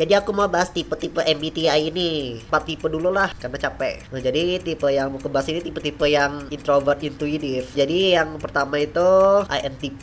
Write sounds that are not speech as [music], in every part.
Jadi aku mau bahas tipe-tipe MBTI ini. Empat tipe dulu lah karena capek. Nah, jadi tipe yang mau kebahas ini tipe-tipe yang introvert intuitive. Jadi yang pertama itu INTP,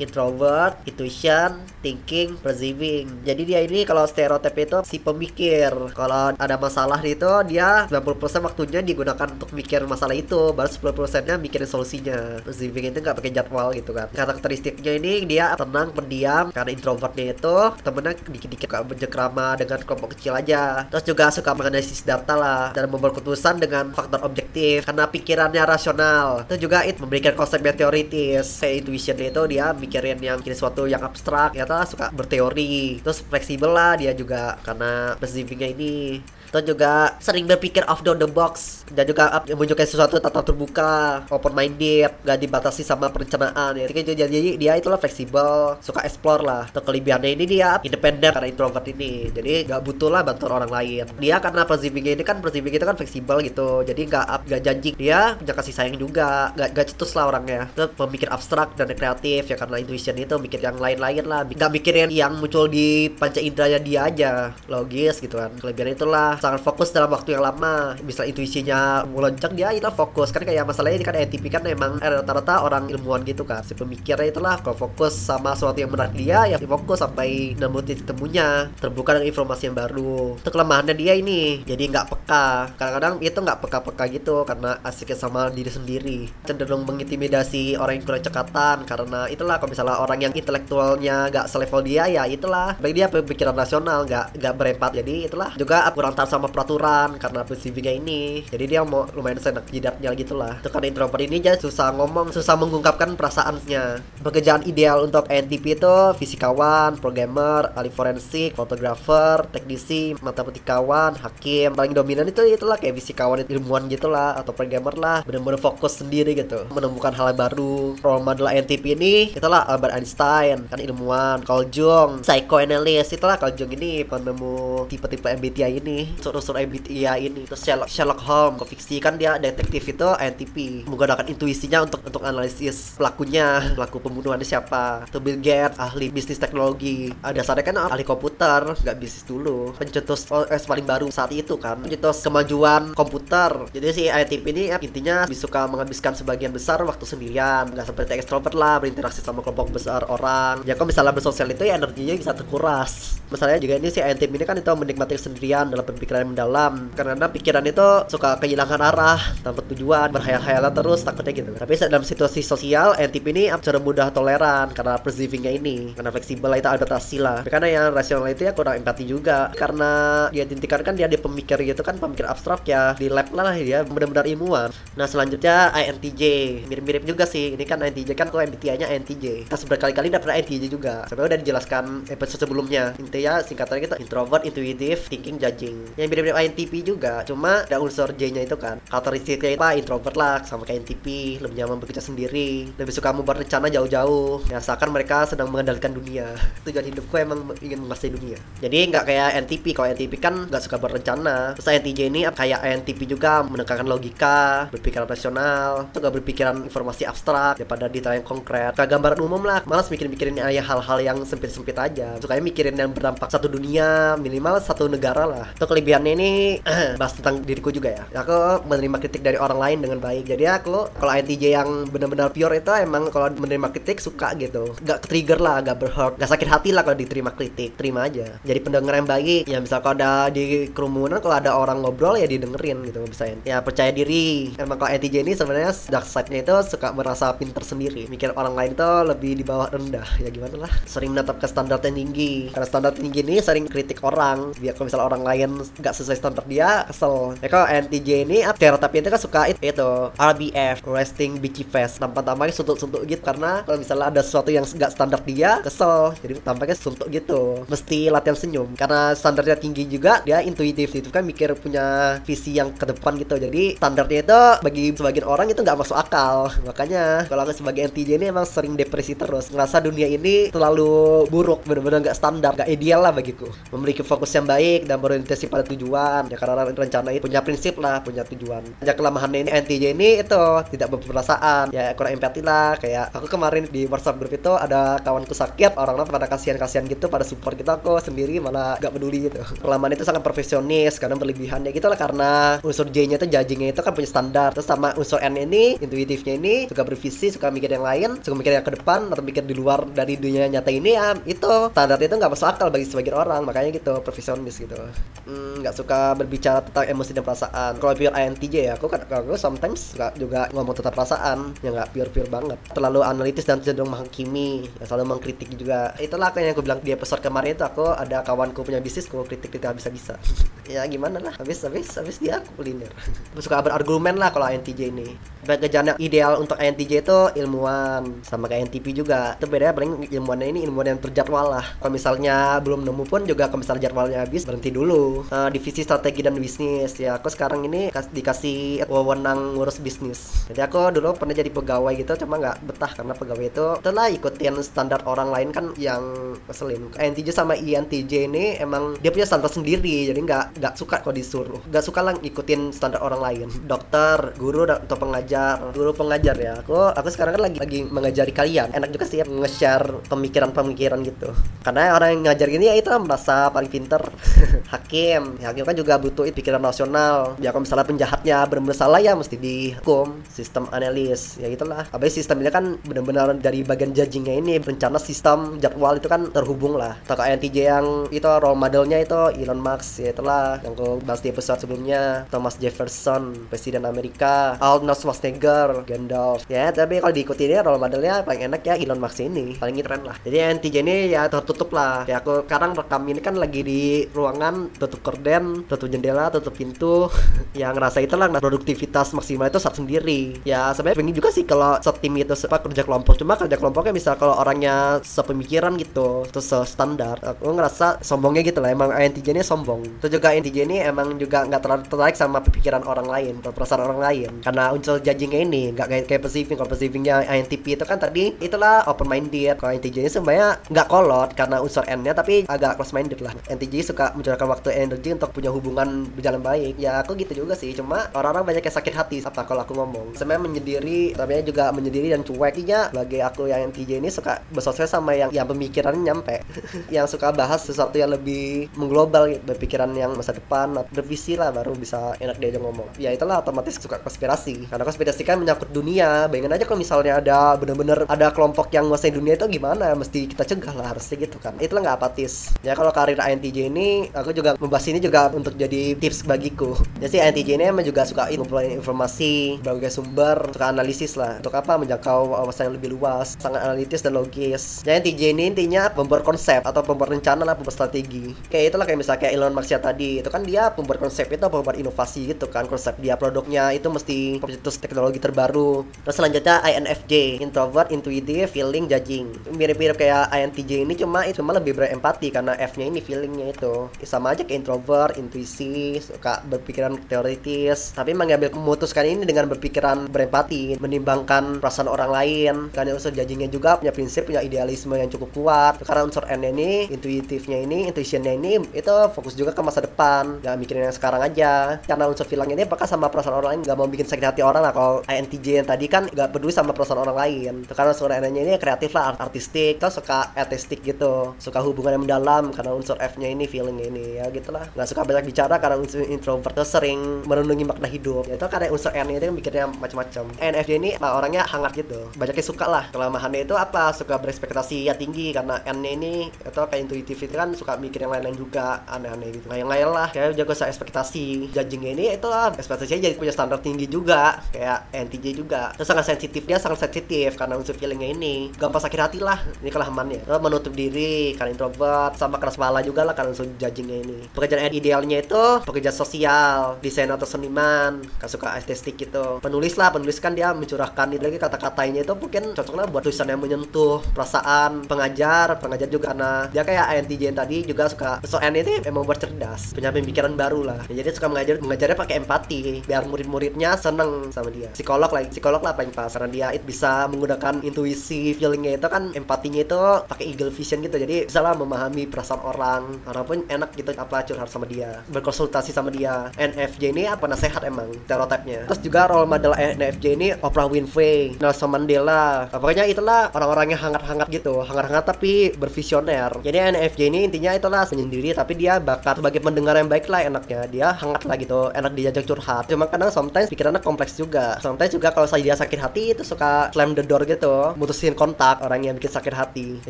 introvert, intuition, thinking, perceiving. Jadi dia ini kalau stereotip itu si pemikir. Kalau ada masalah itu dia 90% waktunya digunakan untuk mikir masalah itu, baru 10% nya mikirin solusinya. Perceiving itu nggak pakai jadwal gitu kan. Karakteristiknya ini dia tenang, pendiam karena introvertnya itu temennya dikit-dikit gak berjekrama dengan kelompok kecil aja. Terus juga suka menganalisis data lah dan membuat keputusan dengan faktor objektif karena pikirannya rasional. Itu juga it memberikan konsep yang teoritis kayak intuition itu dia mikirin yang kini suatu yang abstrak ya suka berteori. Terus fleksibel lah dia juga karena perceivingnya ini Terus juga sering berpikir off the box dan juga menunjukkan sesuatu tetap terbuka, open minded, gak dibatasi sama perencanaan ya. Jadi, jadi dia itulah fleksibel, suka explore lah. Atau kelebihannya ini dia independen karena introvert ini. Jadi gak butuh lah bantuan orang lain. Dia karena perceiving ini kan perceiving itu kan fleksibel gitu. Jadi gak up, gak janji. Dia punya kasih sayang juga, gak, gak cetus lah orangnya. Itu pemikir abstrak dan kreatif ya karena intuition itu mikir yang lain-lain lah. Gak mikirin yang muncul di panca inderanya dia aja. Logis gitu kan. Kelebihan itulah sangat fokus dalam waktu yang lama. Bisa intuisinya melonjak dia itu fokus. Kan kayak masalahnya ini kan NTP kan emang rata-rata orang ilmuwan gitu kan. Si pemikirnya itulah kalau fokus sama sesuatu yang menarik dia ya fokus sampai nemu titik temunya terbuka dengan informasi yang baru. Itu kelemahannya dia ini. Jadi nggak peka. Kadang-kadang itu nggak peka-peka gitu karena asiknya sama diri sendiri. Cenderung mengintimidasi orang yang kurang cekatan karena itulah kalau misalnya orang yang intelektualnya nggak selevel dia ya itulah. Bagi dia pemikiran rasional nggak nggak berempat. Jadi itulah juga kurang sama peraturan karena spesifiknya ini. Jadi dia mau lumayan senang jidatnya gitu lah itu kan introvert ini jadi susah ngomong susah mengungkapkan perasaannya. Pekerjaan ideal untuk NTP itu fisikawan programmer ahli forensik fotografer teknisi matematikawan hakim. Paling dominan itu itulah kayak fisikawan ilmuwan gitulah atau programmer lah. Benar-benar fokus sendiri gitu. Menemukan hal baru. Role model NTP ini itulah Albert Einstein kan ilmuwan. Carl Jung psychoanalyst. Itulah Carl Jung ini penemu tipe-tipe MBTI ini unsur-unsur MBTI ini terus Sherlock, Sherlock Holmes fiksi kan dia detektif itu INTP menggunakan intuisinya untuk untuk analisis pelakunya pelaku pembunuhannya siapa. Itu Bill Gates ahli bisnis teknologi. Ada dasarnya kan ahli komputer nggak bisnis dulu. Pencetus OS paling baru saat itu kan pencetus kemajuan komputer. Jadi si INTP ini ya, intinya suka menghabiskan sebagian besar waktu sendirian. Nggak seperti extrovert lah berinteraksi sama kelompok besar orang. Ya kalau misalnya bersosial itu ya energinya bisa terkuras. Misalnya juga ini si INTP ini kan itu menikmati sendirian dalam pemikiran yang mendalam. Karena pikiran itu suka kehilangan arah tanpa tujuan berhayal-hayalan terus takutnya gitu. Tapi dalam situasi sosial NTP ini secara mudah toleran karena perceivingnya ini karena fleksibel itu adaptasi lah. Karena yang rasional itu ya kurang empati juga. Karena dia tintikan kan dia di pemikir gitu kan pemikir abstrak ya di lab lah dia benar-benar ilmuwan. Nah selanjutnya INTJ mirip-mirip juga sih ini kan INTJ kan kok MBTI nya INTJ kita berkali-kali pernah INTJ juga. Sebenarnya udah dijelaskan episode sebelumnya. Intinya singkatannya gitu introvert intuitive thinking judging yang mirip-mirip INTP juga cuma ada unsur J-nya itu kan karakteristiknya apa introvert lah sama kayak INTP lebih nyaman bekerja sendiri lebih suka membuat rencana jauh-jauh ya seakan mereka sedang mengendalikan dunia. [laughs] Tujuan hidupku emang ingin menguasai dunia. Jadi nggak kayak NTP kalau NTP kan nggak suka berencana terus INTJ ini kayak INTP juga menekankan logika berpikiran rasional juga berpikiran informasi abstrak daripada detail yang konkret. Kayak gambaran umum lah malas mikirin-mikirin ya hal-hal yang sempit-sempit aja. Sukanya mikirin yang berdampak satu dunia minimal satu negara lah. Itu kelebihannya ini [clears throat] bahas tentang diriku juga ya. Aku menerima kritik dari orang lain dengan baik. Jadi aku kalau INTJ yang benar-benar pure itu emang kalau menerima kritik suka gitu. Gak trigger lah gak berhurt gak sakit hati lah kalau diterima kritik. Terima aja. Jadi pendengar yang baik ya misal kalau ada di kerumunan kalau ada orang ngobrol ya didengerin gitu bisa ya percaya diri. Emang kalau INTJ ini sebenarnya dark side-nya itu suka merasa pinter sendiri. Mikir orang lain tuh lebih di bawah rendah. Ya gimana lah. Sering menetapkan standar yang tinggi. Karena standar tinggi ini sering kritik orang. Biar kalau misalnya orang lain gak sesuai standar dia kesel. Ya kalau NTJ ini stereotipnya itu kan suka itu, itu RBF resting bitchy face. Tampak tampaknya suntuk-suntuk gitu karena kalau misalnya ada sesuatu yang gak standar dia kesel. Jadi tampaknya suntuk gitu. Mesti latihan senyum. Karena standarnya tinggi juga dia intuitif. Itu kan mikir punya visi yang ke depan gitu. Jadi standarnya itu bagi sebagian orang itu nggak masuk akal. Makanya kalau aku sebagai NTJ ini emang sering depresi terus. Ngerasa dunia ini terlalu buruk bener-bener nggak standar nggak ideal ideal lah bagiku. Memiliki fokus yang baik dan berorientasi pada tujuan. Ya karena rencana itu punya prinsip lah punya tujuan. Ya kelemahan ini NTJ ini itu tidak berperasaan. Ya kurang empati lah. Kayak aku kemarin di WhatsApp grup itu ada kawanku sakit orang-orang pada kasihan-kasihan gitu pada support gitu. Aku sendiri malah gak peduli gitu. Kelemahan itu sangat profesionis karena berlebihan ya gitu lah karena unsur J nya itu judgingnya itu kan punya standar. Terus sama unsur N ini intuitifnya ini suka bervisi suka mikir yang lain suka mikir yang ke depan atau mikir di luar dari dunia nyata ini ya itu standar itu nggak masuk akal bagi sebagian orang. Makanya gitu profesionis gitu. Hmm, nggak suka berbicara tentang emosi dan perasaan. Kalau pure INTJ ya aku kan aku sometimes nggak juga ngomong tentang perasaan. Yang nggak pure pure banget. Terlalu analitis dan cenderung menghakimi ya, selalu mengkritik juga. Itulah kayak yang aku bilang di episode kemarin itu aku ada kawanku punya bisnis aku kritik kritik bisa bisa [laughs] ya gimana lah habis habis habis dia aku kuliner. [laughs] Suka berargumen lah kalau INTJ ini. Gejala ideal untuk INTJ itu ilmuwan sama kayak NTP juga. Itu bedanya paling ilmuwan ini ilmuwan yang terjadwal lah. Kalau misalnya belum nemu pun juga kalau misalnya jadwalnya habis berhenti dulu uh, divisi strategi dan bisnis. Ya aku sekarang ini dikasih wewenang ngurus bisnis. Jadi aku dulu pernah jadi pegawai gitu cuma nggak betah karena pegawai itu setelah ikutin standar orang lain kan yang ngeselin. INTJ sama INTJ ini emang dia punya standar sendiri jadi nggak nggak suka kalau disuruh. Nggak suka lah ikutin standar orang lain. Dokter guru atau pengajar. Guru pengajar ya aku aku sekarang kan lagi lagi mengajari kalian. Enak juga sih ya nge-share pemikiran-pemikiran gitu. Karena orang yang ngajar gini ya itu merasa paling pinter. [laughs] Hakim ya, hakim kan juga butuh pikiran nasional ya kalau misalnya penjahatnya benar-benar salah ya mesti dihukum. Sistem analis ya itulah Tapi sistemnya kan benar-benar dari bagian judgingnya ini rencana sistem jadwal itu kan terhubung lah. Atau INTJ yang itu role modelnya itu Elon Musk ya itulah yang aku bahas di episode sebelumnya Thomas Jefferson presiden Amerika Arnold Schwarzenegger Gandalf. Ya tapi kalau diikuti ini role modelnya paling enak ya Elon Musk ini. Paling keren lah. Jadi NTJ ini ya tertutup lah. Ya aku sekarang rekam ini kan lagi di ruangan tutup korden tutup jendela tutup pintu. [laughs] Yang ngerasa itu lah produktivitas maksimal itu saat sendiri. Ya sebenarnya pengen juga sih kalau setim itu apa kerja kelompok. Cuma kerja kelompoknya misal kalau orangnya sepemikiran gitu terus standar aku ngerasa sombongnya gitu lah. Emang INTJ ini sombong. Itu juga INTJ ini emang juga nggak terlalu tertarik sama pemikiran orang lain perasaan orang lain. Karena unsur judgingnya ini nggak kayak kayak Pacific kalau Pacificnya INTP itu kan tadi itulah open minded kalau INTJ ini sebenarnya nggak kolot karena unsur N nya tapi agak close minded lah. INTJ suka mencurahkan waktu energi untuk punya hubungan berjalan baik. Ya aku gitu juga sih. Cuma orang-orang banyak yang sakit hati apa kalau aku ngomong. Sebenarnya menyendiri tapi juga menyendiri dan cuek. Iya bagi aku yang INTJ ini suka bersosial sama yang yang pemikirannya nyampe. [laughs] Yang suka bahas sesuatu yang lebih mengglobal gitu berpikiran yang masa depan bervisi lah baru bisa enak diajak ngomong. Ya itulah otomatis suka konspirasi. Karena konspirasi kan menyangkut dunia. Bayangin aja kalau misalnya ada bener-bener ada kelompok yang menguasai dunia itu gimana? Mesti kita cegah lah harusnya gitu kan. Itulah nggak apatis. Ya kalau karir INTJ ini aku juga membahas ini juga untuk jadi tips bagiku. Jadi INTJ ini emang juga suka ngumpulin informasi berbagai sumber suka analisis lah. Untuk apa menjangkau wawasan yang lebih luas sangat analitis dan logis. Jadi INTJ ini intinya membuat konsep atau membuat rencana lah membuat strategi. Kayak itulah kayak misalnya kayak Elon Musk tadi. Itu kan dia pembuat konsep itu pembuat inovasi gitu kan. Konsep dia produknya itu mesti teknologi teknologi terbaru. Terus selanjutnya INFJ, introvert, intuitive, feeling, judging. Mirip-mirip kayak INTJ ini cuma cuma lebih berempati karena F-nya ini feelingnya itu. Sama aja kayak introvert, intuisi, suka berpikiran teoritis, tapi mengambil memutuskan ini dengan berpikiran berempati, menimbangkan perasaan orang lain. Karena unsur judgingnya juga punya prinsip, punya idealisme yang cukup kuat. Karena unsur N ini, intuitifnya ini, intuitionnya ini itu fokus juga ke masa depan, gak mikirin yang sekarang aja. Karena unsur feelingnya ini apakah sama perasaan orang lain, gak mau bikin sakit hati orang lah. Kalau INTJ yang tadi kan gak peduli sama perasaan orang lain. Karena unsur N ini kreatif lah artistik. Terus suka artistik gitu. Suka hubungan yang mendalam. Karena unsur F nya ini feeling ini. Ya gitulah nggak suka banyak bicara karena unsur introvert terus sering merenungi makna hidup. Ya itu karena unsur N itu kan mikirnya macam-macam. NFJ ini nah, orangnya hangat gitu. Banyaknya suka lah. Kelemahannya itu apa? Suka berekspektasi ya tinggi karena N ini itu kayak intuitif itu kan suka mikir yang lain-lain juga aneh-aneh gitu. Kayak lain lah. Kayak jago saya ekspektasi judging ini itu lah ekspektasinya jadi punya standar tinggi juga. Kayak NTJ juga. Terus sangat sensitif dia sangat sensitif karena unsur feelingnya ini. Gampang sakit hati lah ini kelemahannya. Menutup diri karena introvert sama keras kepala juga lah karena unsur judgingnya ini. Pekerjaan idealnya itu pekerja sosial desain atau seniman kan suka estetik gitu. Penulis lah penulis kan dia mencurahkan itu lagi kata-katanya itu mungkin cocoknya buat tulisan yang menyentuh perasaan pengajar pengajar juga karena dia kayak INTJ tadi juga suka soal ini emang buat cerdas punya pemikiran baru lah. Jadi suka mengajar mengajarnya pakai empati biar murid-muridnya seneng sama dia. Psikolog lah psikolog lah paling pas karena dia itu bisa menggunakan intuisi feelingnya itu kan empatinya itu pakai eagle vision gitu. Jadi bisa lah memahami perasaan orang orang pun enak gitu apa curhat sama dia berkonsultasi sama dia. NFJ ini apa nasehat emang stereotipnya. Terus juga role model NFJ ini Oprah Winfrey Nelson Mandela. Pokoknya itulah orang-orang yang hangat-hangat gitu hangat-hangat tapi bervisioner. Jadi NFJ ini intinya itulah sendiri tapi dia bakat sebagai pendengar yang baik lah enaknya. Dia hangat lah gitu enak diajak curhat. Cuma kadang sometimes pikirannya kompleks juga. Sometimes juga kalau saya dia sakit hati itu suka slam the door gitu mutusin kontak orang yang bikin sakit hati.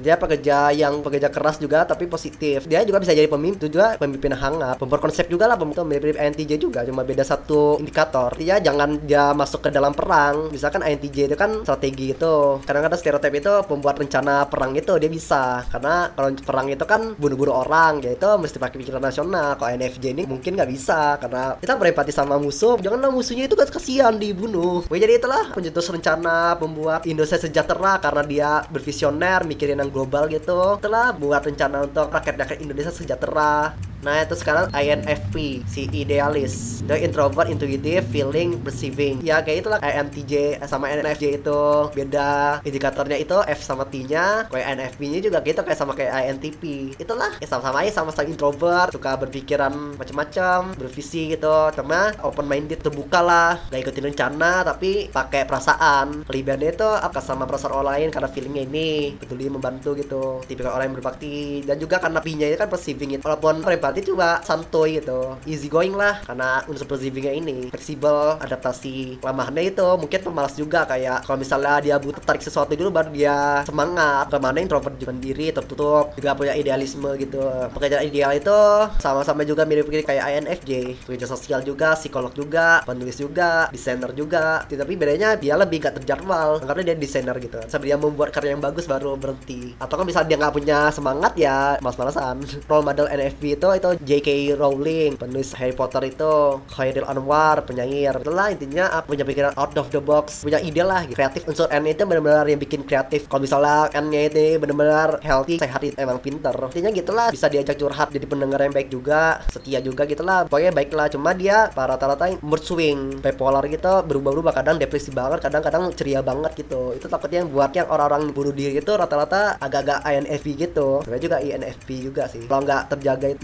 Dia pekerja yang pekerja keras juga tapi positif. Dia juga bisa jadi pemimpin juga pemimpin hangat pembuat konsep juga lah pemimpin mirip INTJ juga cuma beda satu indikator. Dia jangan dia masuk ke dalam perang. Misalkan INTJ itu kan strategi itu. Kadang-kadang stereotip itu pembuat rencana perang itu dia bisa. Karena kalau perang itu kan bunuh-bunuh orang ya itu mesti pakai pikiran nasional kalau INFJ ini mungkin nggak bisa karena kita berempati sama musuh. Janganlah musuhnya itu kasihan dibunuh. Oke, jadi itulah pencetus rencana pembuat Indonesia sejahtera karena dia bervisioner mikirin yang global gitu. Telah buat rencana untuk rakyat-rakyat Indonesia sejahtera Nah itu sekarang INFP si idealis. The introvert intuitive feeling perceiving. Ya kayak itulah INTJ sama INFJ itu. Beda indikatornya itu F sama T nya Kayak INFP nya juga gitu kayak sama kayak INTP Itulah ya sama-sama aja sama-sama introvert. Suka berpikiran macam-macam Bervisi gitu. Cuma open minded terbuka lah. Gak ikutin rencana tapi pakai perasaan. Kelebihannya itu apa? Sama perasaan orang lain karena feelingnya ini. Peduli membantu gitu. Tipikal orang yang berbakti. Dan juga karena P nya itu kan perceiving itu Walaupun berarti coba santuy gitu. Easy going lah karena unsur perceivingnya ini. Fleksibel adaptasi lemahnya itu. Mungkin pemalas juga kayak kalau misalnya dia butuh tarik sesuatu dulu baru dia semangat. Ke mana introvert juga sendiri tertutup. Juga punya idealisme gitu. Pekerjaan ideal itu sama-sama juga mirip-mirip kayak INFJ pekerja sosial juga psikolog juga penulis juga desainer juga. Tapi bedanya dia lebih gak terjadwal karena dia desainer gitu. Sampai dia membuat karya yang bagus baru berhenti. Atau kan misalnya dia nggak punya semangat ya malas-malasan. [laughs] Role model NFP itu itu J.K. Rowling penulis Harry Potter itu Khairil Anwar penyair. Itulah intinya ah, punya pikiran out of the box punya ide lah gitu. kreatif unsur N itu benar-benar yang bikin kreatif. Kalau misalnya N-nya itu benar-benar healthy sehat itu emang pinter. Intinya gitulah bisa diajak curhat jadi pendengar yang baik juga setia juga gitulah. Pokoknya baik lah cuma dia para rata-rata mood swing bipolar gitu berubah-ubah kadang depresi banget kadang-kadang ceria banget gitu. Itu takutnya yang buat yang orang-orang bunuh diri itu rata-rata agak-agak INFP gitu. Sebenarnya juga INFP juga sih. Kalau nggak terjaga itu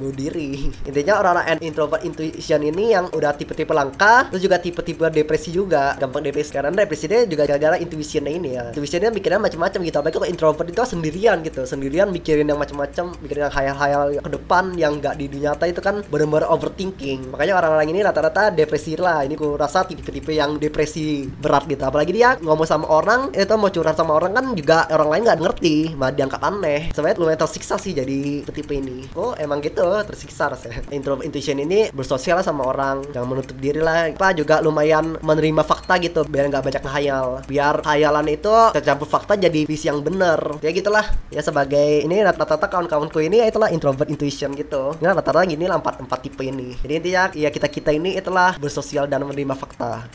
bunuh diri. Intinya orang-orang introvert intuition ini yang udah tipe-tipe langka terus juga tipe-tipe depresi juga. Gampang depresi karena depresinya juga gara-gara intuitionnya ini ya. Intuitionnya mikirnya macam-macam gitu apalagi kalau introvert itu sendirian gitu. Sendirian mikirin yang macam-macam mikirin yang hayal-hayal ke depan yang nggak di dunia nyata itu kan benar-benar overthinking. Makanya orang-orang ini rata-rata depresi lah. Ini ku rasa tipe-tipe yang depresi berat gitu. Apalagi dia ngomong sama orang itu mau curhat sama orang kan juga orang lain nggak ngerti malah dianggap aneh. Sebenarnya lumayan tersiksa sih jadi tipe ini. Oh emang gitu tersiksa rasanya. Intro intuition ini bersosial sama orang jangan menutup diri lah. Apa juga lumayan menerima fakta gitu biar nggak banyak ngehayal. Biar hayalan itu tercampur fakta jadi visi yang bener. Ya gitulah ya sebagai ini rata-rata kawan-kawanku ini ya itulah introvert intuition gitu. Nah rata-rata gini lah empat empat tipe ini. Jadi intinya ya kita kita ini itulah bersosial dan menerima fakta.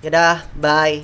Ya dah bye